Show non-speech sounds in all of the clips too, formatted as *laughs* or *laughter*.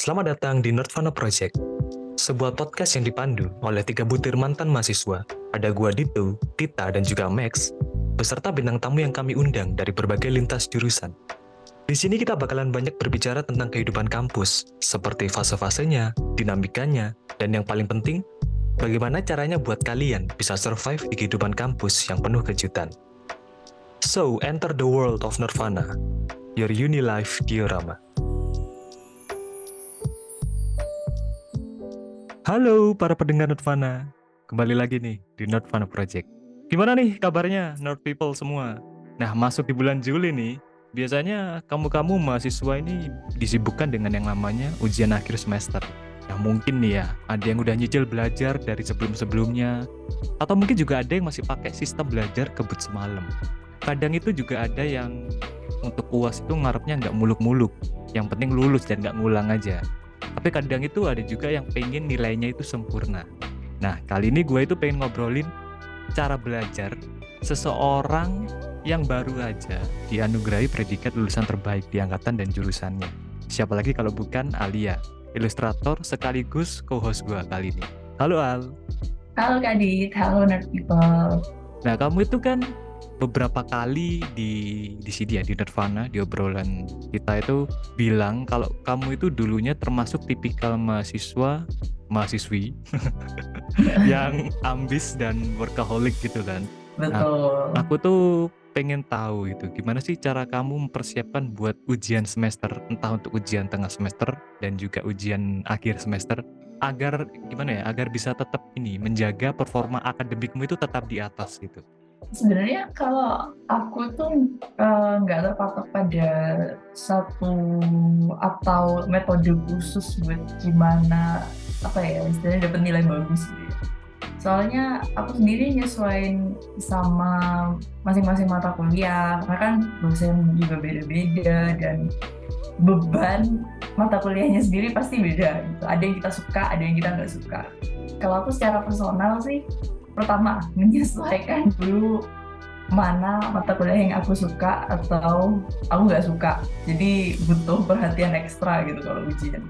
Selamat datang di Nerdvana Project, sebuah podcast yang dipandu oleh tiga butir mantan mahasiswa. Ada gua Dito, Tita, dan juga Max, beserta bintang tamu yang kami undang dari berbagai lintas jurusan. Di sini kita bakalan banyak berbicara tentang kehidupan kampus, seperti fase-fasenya, dinamikanya, dan yang paling penting, bagaimana caranya buat kalian bisa survive di kehidupan kampus yang penuh kejutan. So, enter the world of Nirvana, your uni life diorama. Halo para pendengar Nirvana, kembali lagi nih di Nirvana Project. Gimana nih kabarnya Nerd People semua? Nah masuk di bulan Juli nih, biasanya kamu-kamu mahasiswa ini disibukkan dengan yang namanya ujian akhir semester. Nah mungkin nih ya, ada yang udah nyicil belajar dari sebelum-sebelumnya, atau mungkin juga ada yang masih pakai sistem belajar kebut semalam. Kadang itu juga ada yang untuk uas itu ngarepnya nggak muluk-muluk, yang penting lulus dan nggak ngulang aja. Tapi kadang itu ada juga yang pengen nilainya itu sempurna. Nah, kali ini gue itu pengen ngobrolin cara belajar seseorang yang baru aja dianugerahi predikat lulusan terbaik di angkatan dan jurusannya. Siapa lagi kalau bukan Alia, ilustrator sekaligus co-host gue kali ini. Halo Al. Halo Kak Dit, halo Nerd People. Nah, kamu itu kan beberapa kali di di sini ya di Nirvana di obrolan kita itu bilang kalau kamu itu dulunya termasuk tipikal mahasiswa mahasiswi *laughs* yang ambis dan workaholic gitu kan. Betul. Nah, aku tuh pengen tahu itu gimana sih cara kamu mempersiapkan buat ujian semester entah untuk ujian tengah semester dan juga ujian akhir semester agar gimana ya agar bisa tetap ini menjaga performa akademikmu itu tetap di atas gitu Sebenarnya kalau aku tuh eh, nggak terpatok pada satu atau metode khusus buat gimana apa ya istilahnya dapat nilai bagus gitu ya. Soalnya aku sendiri nyesuaiin sama masing-masing mata kuliah, karena kan dosen juga beda-beda dan beban mata kuliahnya sendiri pasti beda. Gitu. Ada yang kita suka, ada yang kita nggak suka. Kalau aku secara personal sih, pertama menyesuaikan dulu mana mata kuliah yang aku suka atau aku nggak suka. Jadi butuh perhatian ekstra gitu kalau ujian.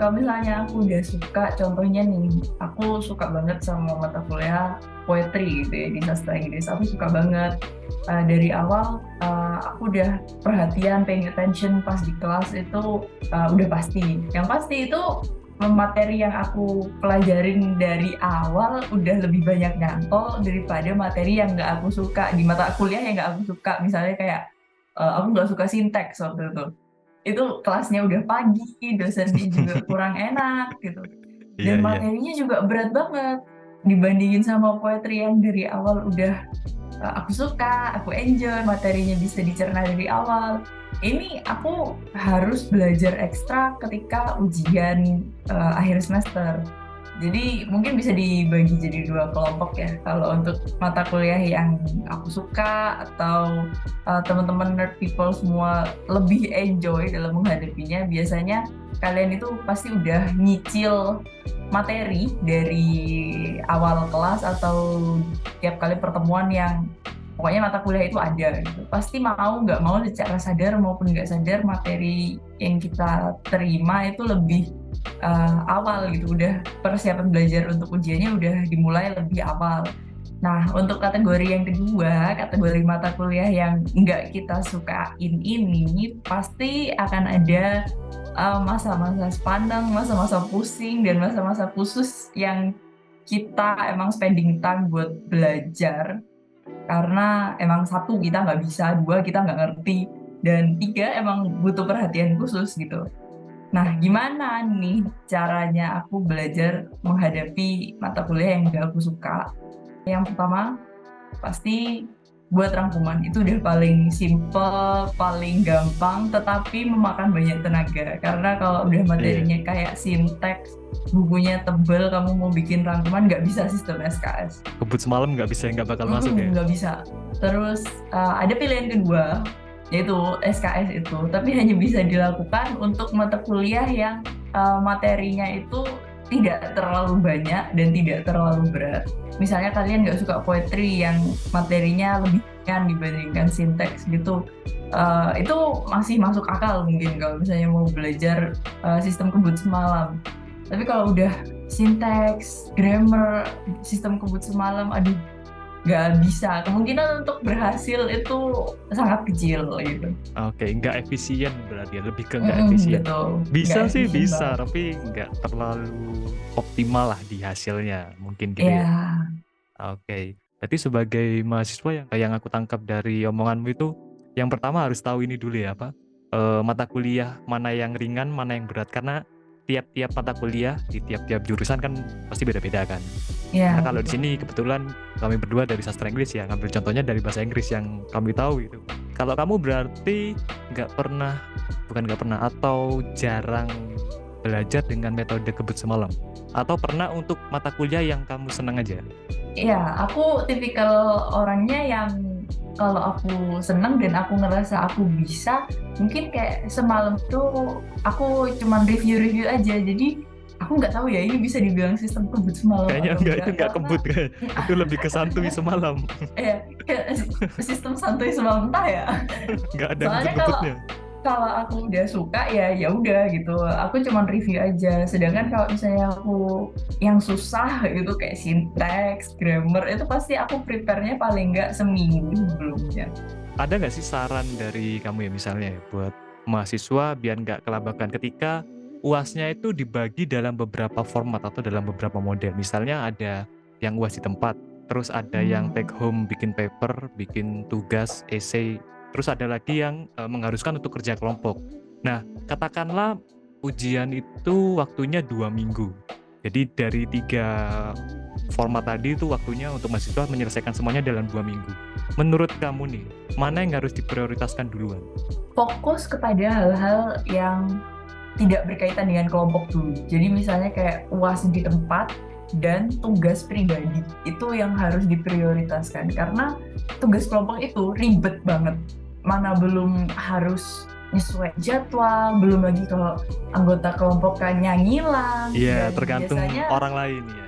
Kalau misalnya aku udah suka contohnya nih aku suka banget sama mata kuliah poetry gitu ya di sastra Inggris. Aku suka banget. Uh, dari awal uh, aku udah perhatian paying attention pas di kelas itu uh, udah pasti. Yang pasti itu materi yang aku pelajarin dari awal udah lebih banyak nyantol daripada materi yang nggak aku suka di mata kuliah yang nggak aku suka misalnya kayak uh, aku nggak suka sinteks waktu itu itu kelasnya udah pagi, dosennya juga *laughs* kurang enak gitu. Dan iya, materinya iya. juga berat banget dibandingin sama poetry yang dari awal udah aku suka, aku enjoy, materinya bisa dicerna dari awal. Ini aku harus belajar ekstra ketika ujian uh, akhir semester jadi mungkin bisa dibagi jadi dua kelompok ya. Kalau untuk mata kuliah yang aku suka atau uh, teman-teman nerd people semua lebih enjoy dalam menghadapinya, biasanya kalian itu pasti udah nyicil materi dari awal kelas atau tiap kali pertemuan yang pokoknya mata kuliah itu ada gitu. Pasti mau nggak mau secara sadar maupun nggak sadar materi yang kita terima itu lebih uh, awal gitu udah persiapan belajar untuk ujiannya udah dimulai lebih awal nah untuk kategori yang kedua kategori mata kuliah yang nggak kita sukain ini pasti akan ada masa-masa uh, masa-masa pusing dan masa-masa khusus yang kita emang spending time buat belajar karena emang satu kita nggak bisa dua kita nggak ngerti dan tiga emang butuh perhatian khusus gitu Nah, gimana nih caranya aku belajar menghadapi mata kuliah yang gak aku suka? Yang pertama, pasti buat rangkuman itu udah paling simple, paling gampang, tetapi memakan banyak tenaga. Karena kalau udah materinya iya. kayak sinteks, bukunya tebel, kamu mau bikin rangkuman nggak bisa sistem SKS. Kebut semalam nggak bisa, nggak bakal hmm, masuk ya? Nggak bisa. Terus uh, ada pilihan kedua, yaitu SKS itu tapi hanya bisa dilakukan untuk mata kuliah yang uh, materinya itu tidak terlalu banyak dan tidak terlalu berat misalnya kalian nggak suka poetry yang materinya lebih ringan dibandingkan sinteks gitu. Uh, itu masih masuk akal mungkin kalau misalnya mau belajar uh, sistem kebut semalam. Tapi kalau udah sinteks, grammar, sistem kebut semalam, aduh nggak bisa kemungkinan untuk berhasil itu sangat kecil gitu oke nggak efisien berarti ya lebih ke nggak mm, efisien betul. bisa gak sih bisa banget. tapi nggak terlalu optimal lah di hasilnya mungkin gitu yeah. ya iya. oke berarti sebagai mahasiswa yang yang aku tangkap dari omonganmu itu yang pertama harus tahu ini dulu ya apa e, mata kuliah mana yang ringan mana yang berat karena tiap-tiap mata kuliah di tiap-tiap jurusan kan pasti beda-beda kan. Iya. Nah, kalau di sini kebetulan kami berdua dari sastra Inggris ya, ngambil contohnya dari bahasa Inggris yang kami tahu gitu. Kalau kamu berarti nggak pernah, bukan nggak pernah, atau jarang belajar dengan metode kebut semalam, atau pernah untuk mata kuliah yang kamu senang aja? Iya, aku tipikal orangnya yang kalau aku seneng dan aku ngerasa aku bisa mungkin kayak semalam tuh aku cuman review-review aja jadi aku nggak tahu ya ini bisa dibilang sistem kebut semalam kayaknya enggak. itu nggak kebut kayak itu lebih ke santuy semalam. Iya *laughs* sistem santuy semalam entah ya. Nggak ada Soalnya kalau kalau aku udah suka ya ya udah gitu. Aku cuman review aja. Sedangkan kalau misalnya aku yang susah gitu kayak sinteks grammar itu pasti aku prepare-nya paling nggak seminggu sebelumnya. Ada nggak sih saran dari kamu ya misalnya buat mahasiswa biar nggak kelabakan ketika uasnya itu dibagi dalam beberapa format atau dalam beberapa model misalnya ada yang uas di tempat terus ada hmm. yang take home bikin paper bikin tugas essay Terus ada lagi yang e, mengharuskan untuk kerja kelompok. Nah, katakanlah ujian itu waktunya dua minggu. Jadi dari tiga format tadi itu waktunya untuk mahasiswa menyelesaikan semuanya dalam dua minggu. Menurut kamu nih, mana yang harus diprioritaskan duluan? Fokus kepada hal-hal yang tidak berkaitan dengan kelompok dulu. Jadi misalnya kayak uas di tempat dan tugas pribadi itu yang harus diprioritaskan karena tugas kelompok itu ribet banget mana belum harus nyesuai jadwal, belum lagi kalau anggota kelompok kan ngilang. Iya, tergantung biasanya, orang lain ya.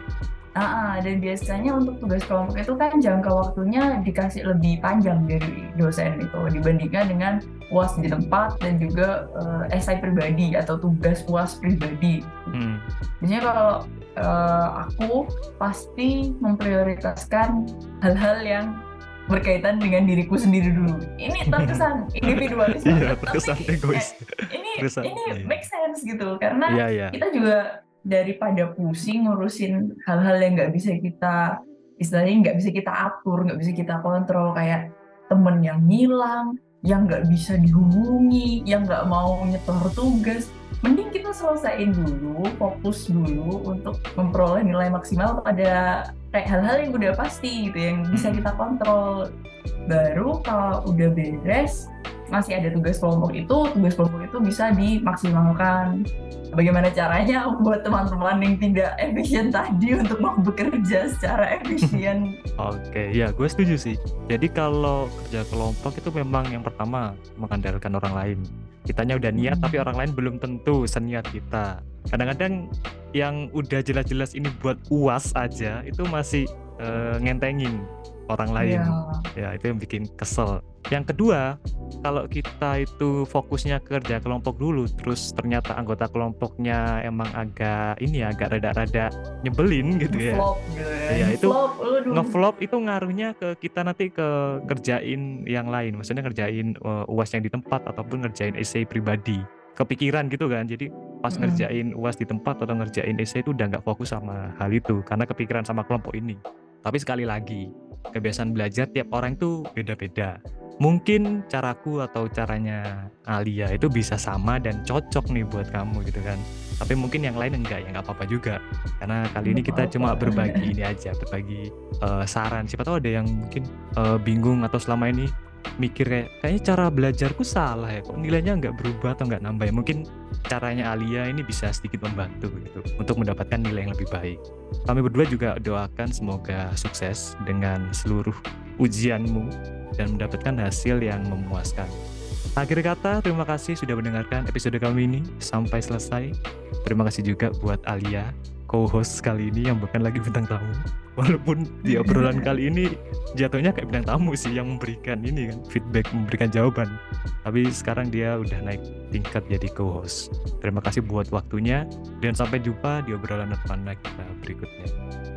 Uh, dan biasanya untuk tugas kelompok itu kan jangka waktunya dikasih lebih panjang dari dosen itu dibandingkan dengan uas di tempat dan juga uh, esai pribadi atau tugas uas pribadi. Hmm. Biasanya kalau uh, aku pasti memprioritaskan hal-hal yang berkaitan dengan diriku sendiri dulu. Ini *laughs* terkesan individualis Iya, terkesan tapi, egois. Eh, ini terkesan, ini iya. make sense gitu karena iya, iya. kita juga daripada pusing ngurusin hal-hal yang nggak bisa kita istilahnya nggak bisa kita atur, nggak bisa kita kontrol kayak temen yang hilang, yang nggak bisa dihubungi, yang nggak mau nyetor tugas, mending kita selesaiin dulu, fokus dulu untuk memperoleh nilai maksimal pada kayak hal-hal yang udah pasti gitu, yang bisa kita kontrol. Baru kalau udah beres, masih ada tugas kelompok itu, tugas kelompok itu bisa dimaksimalkan bagaimana caranya *laughs* buat teman-teman yang tidak efisien tadi untuk mau bekerja secara efisien. *laughs* Oke, ya gue setuju sih. Jadi kalau kerja kelompok itu memang yang pertama mengandalkan orang lain. Kitanya udah niat hmm. tapi orang lain belum tentu seniat kita. Kadang-kadang yang udah jelas-jelas ini buat uas aja itu masih uh, ngentengin orang lain. Ya. ya itu yang bikin kesel. Yang kedua, kalau kita itu fokusnya kerja kelompok dulu, terus ternyata anggota kelompoknya emang agak ini ya, agak rada-rada nyebelin gitu ya. Ngeflop gitu ya. Iya, itu ngeflop itu ngaruhnya ke kita nanti ke kerjain yang lain. Maksudnya ngerjain uh, UAS yang di tempat ataupun ngerjain essay pribadi. Kepikiran gitu kan. Jadi pas mm. ngerjain UAS di tempat atau ngerjain essay itu udah nggak fokus sama hal itu karena kepikiran sama kelompok ini. Tapi sekali lagi, kebiasaan belajar tiap orang itu beda-beda. Mungkin caraku atau caranya Alia itu bisa sama dan cocok nih buat kamu gitu kan. Tapi mungkin yang lain enggak ya nggak apa-apa juga. Karena kali ini kita cuma berbagi ini aja berbagi uh, saran. Siapa tahu ada yang mungkin uh, bingung atau selama ini mikir kayak kayaknya cara belajarku salah ya kok nilainya nggak berubah atau nggak nambah ya? Mungkin caranya Alia ini bisa sedikit membantu gitu untuk mendapatkan nilai yang lebih baik kami berdua juga doakan semoga sukses dengan seluruh ujianmu dan mendapatkan hasil yang memuaskan. Akhir kata, terima kasih sudah mendengarkan episode kami ini sampai selesai. Terima kasih juga buat Alia, co-host kali ini yang bukan lagi bintang tamu. Walaupun di obrolan kali ini jatuhnya kayak bintang tamu sih yang memberikan ini kan feedback, memberikan jawaban. Tapi sekarang dia udah naik tingkat jadi co-host. Terima kasih buat waktunya dan sampai jumpa di obrolan Nirvana kita berikutnya.